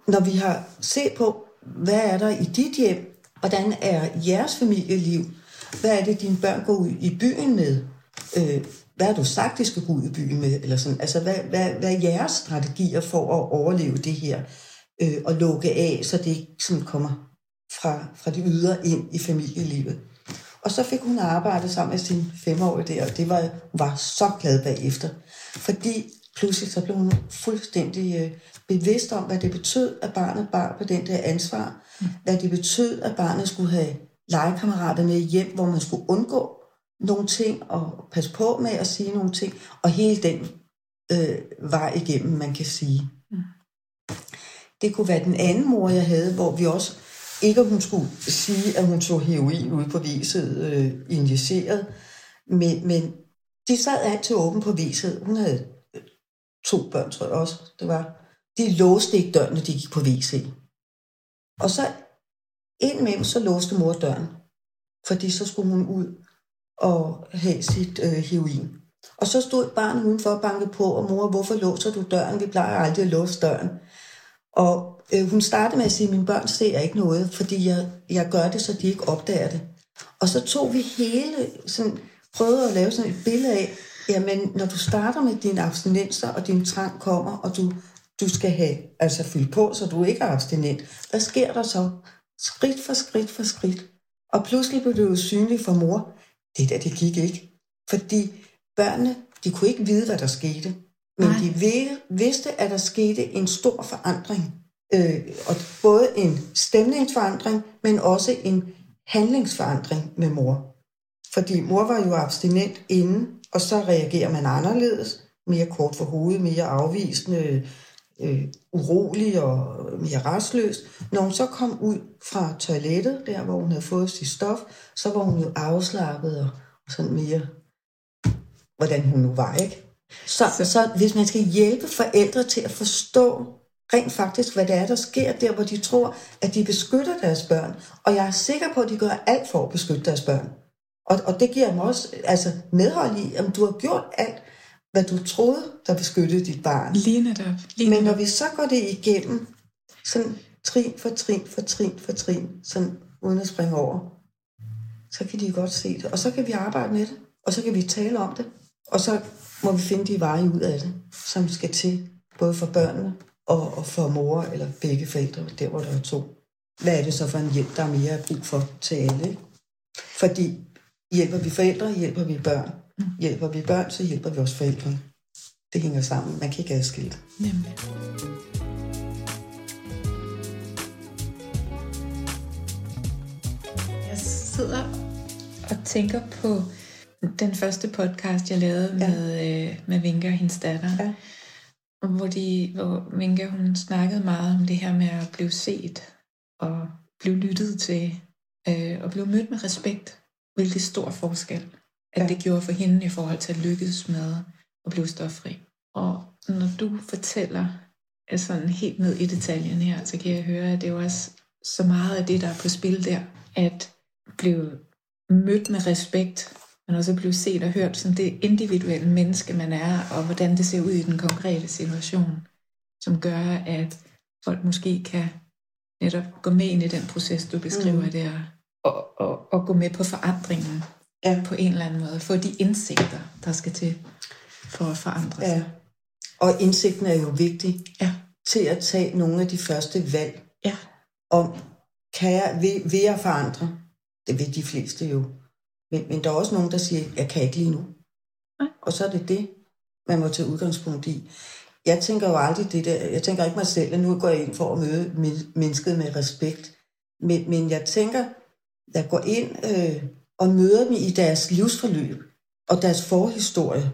Når vi har set på, hvad er der i dit hjem, hvordan er jeres familieliv, hvad er det, dine børn går ud i byen med, øh, hvad har du sagt, de skal gå ud i byen med, eller sådan, altså hvad, hvad, hvad er jeres strategier for at overleve det her, øh, og lukke af, så det ikke sådan kommer fra, fra de ydre ind i familielivet. Og så fik hun arbejdet sammen med sin femårige der, og det var, hun var så glad bagefter. Fordi pludselig så blev hun fuldstændig øh, bevidst om, hvad det betød, at barnet bar på den der ansvar. Mm. Hvad det betød, at barnet skulle have legekammerater med hjem, hvor man skulle undgå nogle ting og passe på med at sige nogle ting, og hele den øh, vej igennem, man kan sige. Mm. Det kunne være den anden mor, jeg havde, hvor vi også, ikke at hun skulle sige, at hun tog heroin ude på viset øh, injiceret, men, men de sad altid åben på viset. Hun havde øh, to børn, tror jeg også, det var. De låste ikke døren, når de gik på WC. Og så ind med dem, så låste mor døren. Fordi så skulle hun ud og have sit øh, heroin. Og så stod barnet udenfor og bankede på, og mor, hvorfor låser du døren? Vi plejer aldrig at låse døren. Og øh, hun startede med at sige, at mine børn ser ikke noget, fordi jeg, jeg gør det, så de ikke opdager det. Og så tog vi hele, sådan, prøvede at lave sådan et billede af, jamen, når du starter med dine abstinenser, og din trang kommer, og du, du skal have, altså fylde på, så du ikke er abstinent, hvad sker der så? Skridt for skridt for skridt. Og pludselig blev det jo synligt for mor, det der, det gik ikke. Fordi børnene, de kunne ikke vide, hvad der skete. Men Nej. de vidste, at der skete en stor forandring. Øh, og både en stemningsforandring, men også en handlingsforandring med mor. Fordi mor var jo abstinent inden, og så reagerer man anderledes, mere kort for hovedet, mere afvisende, øh, urolig og mere restløs. Når hun så kom ud fra toilettet, der hvor hun havde fået sit stof, så var hun jo afslappet og sådan mere, hvordan hun nu var, ikke? Så, så. så hvis man skal hjælpe forældre til at forstå rent faktisk, hvad det er, der sker der, hvor de tror, at de beskytter deres børn, og jeg er sikker på, at de gør alt for at beskytte deres børn. Og, og det giver dem også altså, medhold i, at du har gjort alt, hvad du troede, der beskyttede dit barn. Lige netop. Lige Men når vi så går det igennem, sådan trin for trin for trin for trin, sådan uden at springe over, så kan de godt se det. Og så kan vi arbejde med det, og så kan vi tale om det, og så må vi finde de veje ud af det, som skal til, både for børnene og, og for mor eller begge forældre, der hvor der er to. Hvad er det så for en hjælp, der er mere brug for til alle? Fordi hjælper vi forældre, hjælper vi børn. Hjælper vi børn, så hjælper vi også forældre. Det hænger sammen. Man kan ikke adskille det. Nemlig. Jeg sidder og tænker på den første podcast, jeg lavede ja. med, øh, med Vinka og hendes datter. Ja. Hvor, de, hvor Vinka, hun snakkede meget om det her med at blive set og blive lyttet til øh, og blive mødt med respekt. Hvilket stor forskel at ja. det gjorde for hende i forhold til at lykkes med at blive stoffri. Og når du fortæller sådan helt ned i detaljen her, så kan jeg høre, at det er også så meget af det, der er på spil der, at blive mødt med respekt, men også blive set og hørt som det individuelle menneske, man er, og hvordan det ser ud i den konkrete situation, som gør, at folk måske kan netop gå med ind i den proces, du beskriver mm. der, og, og, og gå med på forandringen ja. på en eller anden måde. Få de indsigter, der skal til for at forandre sig. Ja. Og indsigten er jo vigtig ja. til at tage nogle af de første valg. Ja. Om, kan jeg, vil, vil jeg forandre? Det vil de fleste jo. Men, men der er også nogen, der siger, jeg kan ikke lige nu. Ja. Og så er det det, man må tage udgangspunkt i. Jeg tænker jo aldrig det der, jeg tænker ikke mig selv, at nu går jeg ind for at møde mennesket med respekt. Men, men jeg tænker, jeg går ind øh, og møder dem i deres livsforløb og deres forhistorie.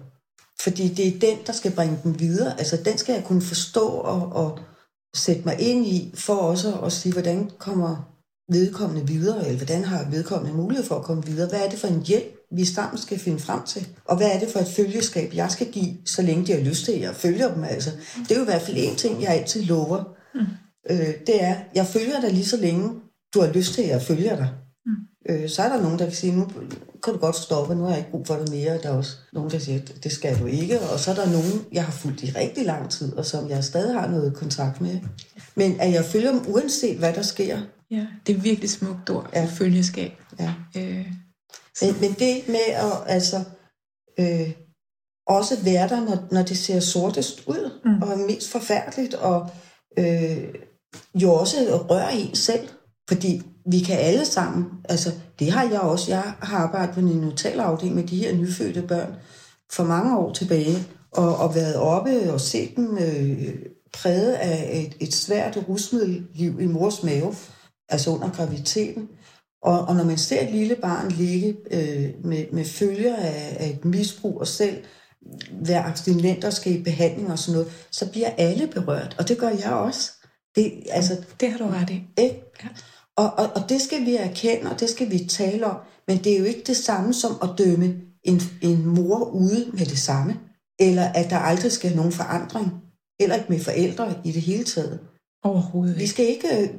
Fordi det er den, der skal bringe dem videre. Altså den skal jeg kunne forstå og, og sætte mig ind i, for også at sige, hvordan kommer vedkommende videre, eller hvordan har vedkommende mulighed for at komme videre? Hvad er det for en hjælp, vi sammen skal finde frem til? Og hvad er det for et følgeskab, jeg skal give, så længe de har lyst til, at jeg følger dem? Altså, det er jo i hvert fald en ting, jeg altid lover. Mm. Øh, det er, jeg følger dig lige så længe, du har lyst til, at jeg følger dig. Øh, så er der nogen, der kan sige, nu kan du godt stoppe, nu har jeg ikke brug for det mere. Der er også nogen, der siger, det skal du ikke. Og så er der nogen, jeg har fulgt i rigtig lang tid, og som jeg stadig har noget kontakt med. Men at jeg følger dem uanset, hvad der sker. Ja, det er virkelig smukt ord, ja. følgeskab. Ja. Øh, men, men det med at altså, øh, også være der, når, når det ser sortest ud, mm. og er mest forfærdeligt, og øh, jo også røre en selv. Fordi vi kan alle sammen, altså det har jeg også, jeg har arbejdet på en afdeling med de her nyfødte børn for mange år tilbage, og, og været oppe og set dem øh, præget af et, et svært rusmiddelliv i mors mave, altså under graviditeten. Og, og når man ser et lille barn ligge øh, med, med følger af, af et misbrug og selv være abstinent og skal i behandling og sådan noget, så bliver alle berørt, og det gør jeg også. Det, altså, det har du ret i. Ikke? Ja. Og, og, og det skal vi erkende, og det skal vi tale om, men det er jo ikke det samme som at dømme en, en mor ude med det samme, eller at der aldrig skal nogen forandring, eller ikke med forældre i det hele taget. Overhovedet Vi skal ikke øh,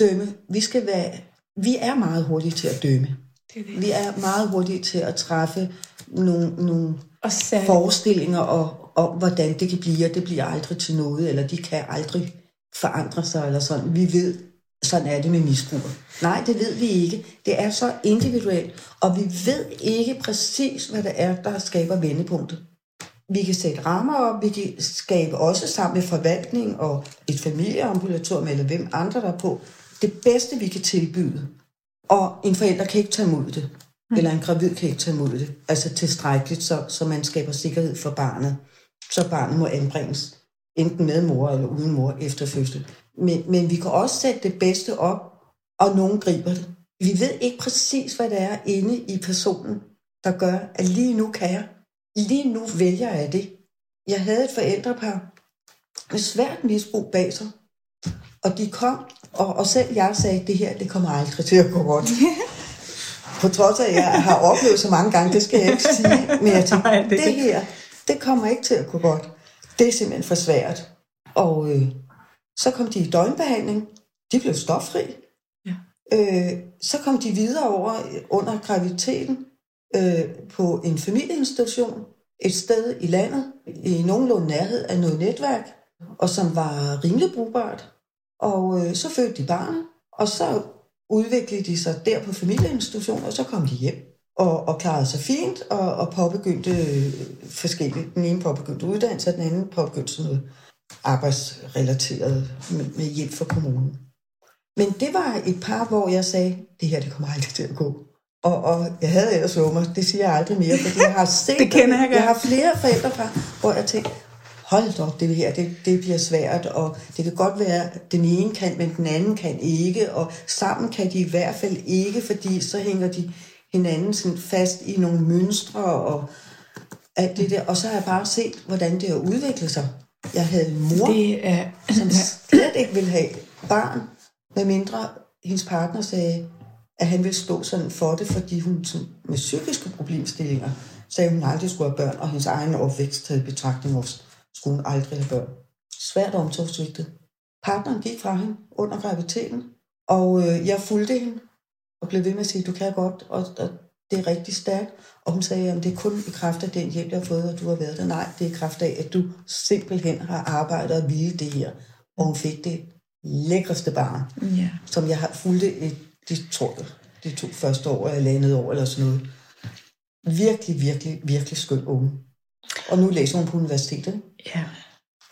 dømme, vi skal være, vi er meget hurtige til at dømme. Det er det. Vi er meget hurtige til at træffe nogle, nogle Og særligt, forestillinger om, om, hvordan det kan blive, og det bliver aldrig til noget, eller de kan aldrig forandre sig, eller sådan. Vi ved, sådan er det med misbrug. Nej, det ved vi ikke. Det er så individuelt, og vi ved ikke præcis, hvad det er, der skaber vendepunktet. Vi kan sætte rammer op, vi kan skabe også sammen med forvaltning og et familieambulatorium, eller hvem andre der er på, det bedste, vi kan tilbyde. Og en forælder kan ikke tage imod det, eller en gravid kan ikke tage imod det. Altså tilstrækkeligt, så, så man skaber sikkerhed for barnet. Så barnet må anbringes, enten med mor eller uden mor efter fødsel. Men, men vi kan også sætte det bedste op, og nogen griber det. Vi ved ikke præcis, hvad det er inde i personen, der gør, at lige nu kan jeg. Lige nu vælger jeg det. Jeg havde et forældrepar med svært misbrug bag sig, og de kom, og, og selv jeg sagde, det her, det kommer aldrig til at gå godt. På trods af, at jeg har oplevet så mange gange, det skal jeg ikke sige, men jeg tænkte, Nej, det- det her, det kommer ikke til at gå godt. Det er simpelthen for svært. Og øh, så kom de i døgnbehandling. De blev stoffri. Ja. Øh, så kom de videre over under graviditeten øh, på en familieinstitution et sted i landet, i nogenlunde nærhed af noget netværk, og som var rimelig brugbart. Og øh, så fødte de barnet, og så udviklede de sig der på familieinstitutionen, og så kom de hjem og, og klarede sig fint, og, og påbegyndte øh, forskellige. Den ene påbegyndte uddannelse, og den anden påbegyndte sådan noget arbejdsrelateret med, med hjælp fra kommunen. Men det var et par, hvor jeg sagde, det her det kommer aldrig til at gå. Og, og jeg havde ellers mig, det siger jeg aldrig mere, fordi jeg har set Det kender jeg jeg har flere forældrepar, hvor jeg tænkte, hold da op, det her, det, det bliver svært, og det kan godt være, at den ene kan, men den anden kan ikke, og sammen kan de i hvert fald ikke, fordi så hænger de hinanden sådan fast i nogle mønstre, og alt det der. Og så har jeg bare set, hvordan det har udviklet sig. Jeg havde en mor, Det er... som slet ikke ville have barn, medmindre hendes partner sagde, at han ville stå sådan for det, fordi hun sådan, med psykiske problemstillinger sagde, at hun aldrig skulle have børn, og hendes egen opvækst i betragtning også, skulle hun aldrig have børn. Svært omsorgsvigtet. Partneren gik fra hende under graviditeten, og øh, jeg fulgte hende, og blev ved med at sige, du kan godt, og, og det er rigtig stærkt. Og hun sagde, at det er kun i kraft af den hjælp, jeg har fået, at du har været der. Nej, det er i kraft af, at du simpelthen har arbejdet og ville det her. Og hun fik det lækreste barn, Ja. som jeg har fulgt et, de, tror jeg, de to første år, eller andet år, eller sådan noget. Virkelig, virkelig, virkelig skøn unge. Og nu læser hun på universitetet. ja.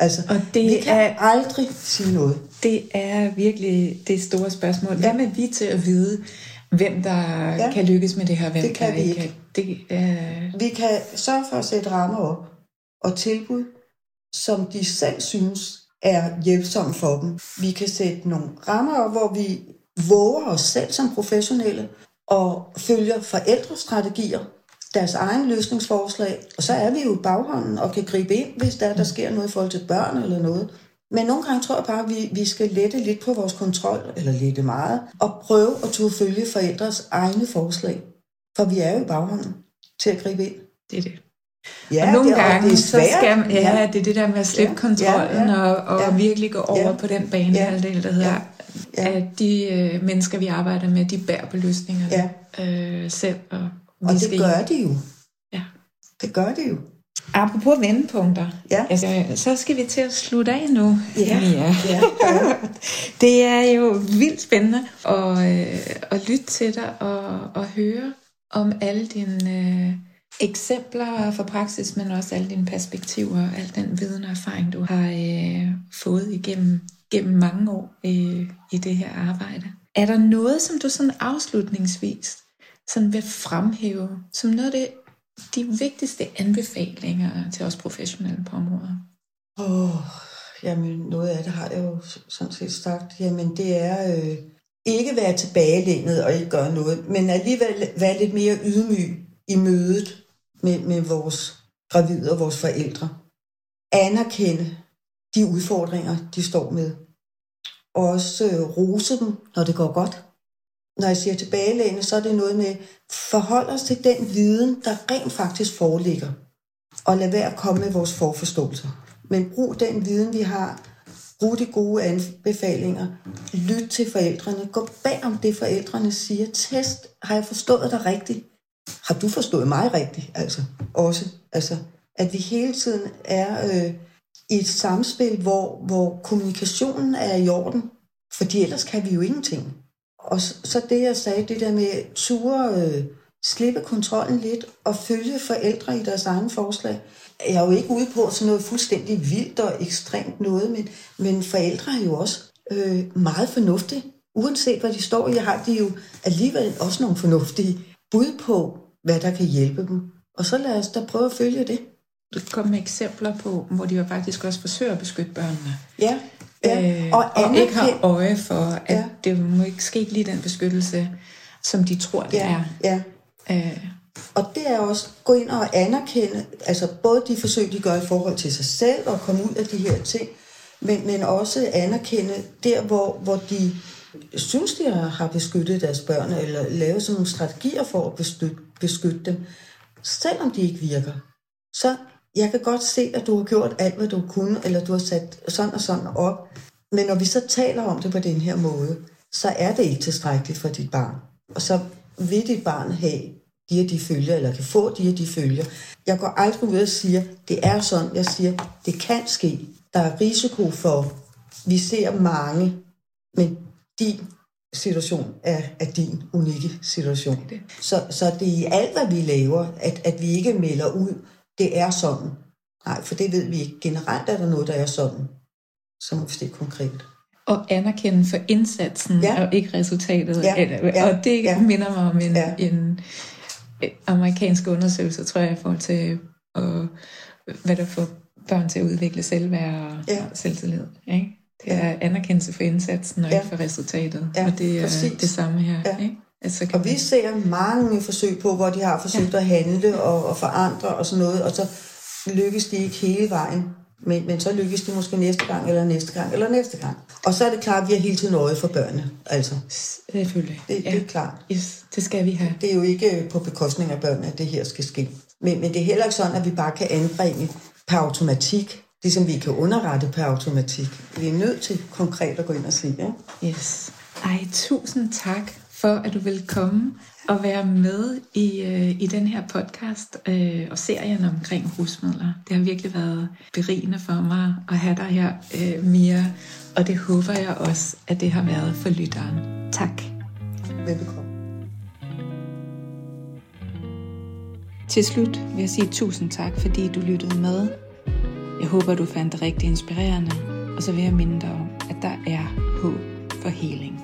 Altså, Og det vi kan er- aldrig sige noget. Det er virkelig det store spørgsmål. Hvad med vi til at vide, hvem der Ja. kan lykkes med det her, hvem Det kan vi ikke? Det er... Vi kan sørge for at sætte rammer op og tilbud, som de selv synes er hjælpsomme for dem. Vi kan sætte nogle rammer op, hvor vi våger os selv som professionelle og følger forældrestrategier, deres egen løsningsforslag, og så er vi jo i baghånden og kan gribe ind, hvis der, der sker noget i forhold til børn eller noget. Men nogle gange tror jeg bare, at vi, vi skal lette lidt på vores kontrol, eller lette meget, og prøve at turde følge forældres egne forslag. For vi er jo i baghånden til at gribe ind. Det er det. Ja, og nogle det, og gange, det er så skal man, ja, det er det der med at slippe Ja, kontrollen ja, ja, og, og ja. virkelig gå over Ja. på den banehalvdel, der hedder, Ja, ja. at de øh, mennesker, vi arbejder med, de bærer på løsningerne øh, selv. Og, Og det skal gør hjælpe. de jo. Ja. Det gør de jo. Apropos vendepunkter, Ja. altså, så skal vi til at slutte af nu. Ja. Ja, ja. Det er jo vildt spændende at, øh, at lytte til dig og, og høre om alle dine øh, eksempler fra praksis, men også alle dine perspektiver, al den viden og erfaring, du har øh, fået igennem gennem mange år i, i det her arbejde. Er der noget, som du sådan afslutningsvis sådan vil fremhæve, som noget af det, de vigtigste anbefalinger til os professionelle på området? Åh, jamen noget af det har jeg jo sådan set sagt. Jamen det er øh, ikke være tilbagelænet og ikke gøre noget, men alligevel være lidt mere ydmyg i mødet med, med vores gravide og vores forældre. Anerkende de udfordringer, de står med. Også øh, rose dem, når det går godt. Når jeg siger tilbagelægende, så er det noget med, forhold os til den viden, der rent faktisk foreligger. Og lad være at komme med vores forforståelser. Men brug den viden, vi har. Brug de gode anbefalinger. Lyt til forældrene. Gå bag om det, forældrene siger. Test, har jeg forstået dig rigtigt? Har du forstået mig rigtigt? Altså, også. Altså, at vi hele tiden er øh, i et samspil, hvor, hvor kommunikationen er i orden. Fordi ellers kan vi jo ingenting. Og så det, jeg sagde, det der med ture, øh, slippe kontrollen lidt og følge forældre i deres egen forslag. Jeg er jo ikke ude på sådan noget fuldstændig vildt og ekstremt noget, men, men forældre er jo også øh, meget fornuftige. Uanset hvad de står i, har de jo alligevel også nogle fornuftige bud på, hvad der kan hjælpe dem. Og så lad os da prøve at følge det. Du kom med eksempler på, hvor de jo faktisk også forsøger at beskytte børnene. Ja. Ja. Øh, og, og ikke har øje for, at ja. det må ikke ske lige den beskyttelse, som de tror, det ja. er. Ja. Øh. Og det er også gå ind og anerkende, altså både de forsøg, de gør i forhold til sig selv og komme ud af de her ting, men, men også anerkende der, hvor, hvor de synes, de har beskyttet deres børn, eller lavet sådan nogle strategier for at beskytte, beskytte dem, selvom de ikke virker. Så jeg kan godt se, at du har gjort alt, hvad du kunne, eller du har sat sådan og sådan op. Men når vi så taler om det på den her måde, så er det ikke tilstrækkeligt for dit barn. Og så vil dit barn have de og de følger, eller kan få de og de følger. Jeg går aldrig ud og siger, det er sådan. Jeg siger, det kan ske. Der er risiko for, vi ser mange, men din situation er, er din unikke situation. Så, så det er i alt, hvad vi laver, at, at vi ikke melder ud, det er sådan. Nej, for det ved vi ikke. Generelt er der noget, der er sådan. Så må vi se konkret. Og anerkende for indsatsen, Ja. og ikke resultatet. Ja, ja, Og det ja. minder mig om en, Ja. en øh, amerikansk undersøgelse, tror jeg, i forhold til, øh, hvad der får børn til at udvikle selvværd og Ja. selvtillid. Ikke? Det er anerkendelse for indsatsen, og Ja. ikke for resultatet. Ja, og det er præcis. det samme her. Ja. Ikke? Altså, Og vi ser mange forsøg på, hvor de har forsøgt at handle og, og forandre og sådan noget, og så lykkes de ikke hele vejen. Men, men så lykkes de måske næste gang, eller næste gang, eller næste gang. Og så er det klart, at vi er hele tiden øje for børnene. Altså, Selvfølgelig. det, ja. det er klart. Yes, det skal vi have. Det er jo ikke på bekostning af børnene, at det her skal ske. Men, men det er heller ikke sådan, at vi bare kan anbringe per automatik, ligesom vi kan underrette per automatik. Vi er nødt til konkret at gå ind og se. Ikke? Yes. Ej, tusind tak for, at du vil komme og være med i, øh, i den her podcast øh, og serien omkring rusmidler. Det har virkelig været berigende for mig at have dig her, øh, Mia, og det håber jeg også, at det har været for lytteren. Tak. Velbekomme. Til slut vil jeg sige tusind tak, fordi du lyttede med. Jeg håber, du fandt det rigtig inspirerende, og så vil jeg minde dig om, at der er håb for heling.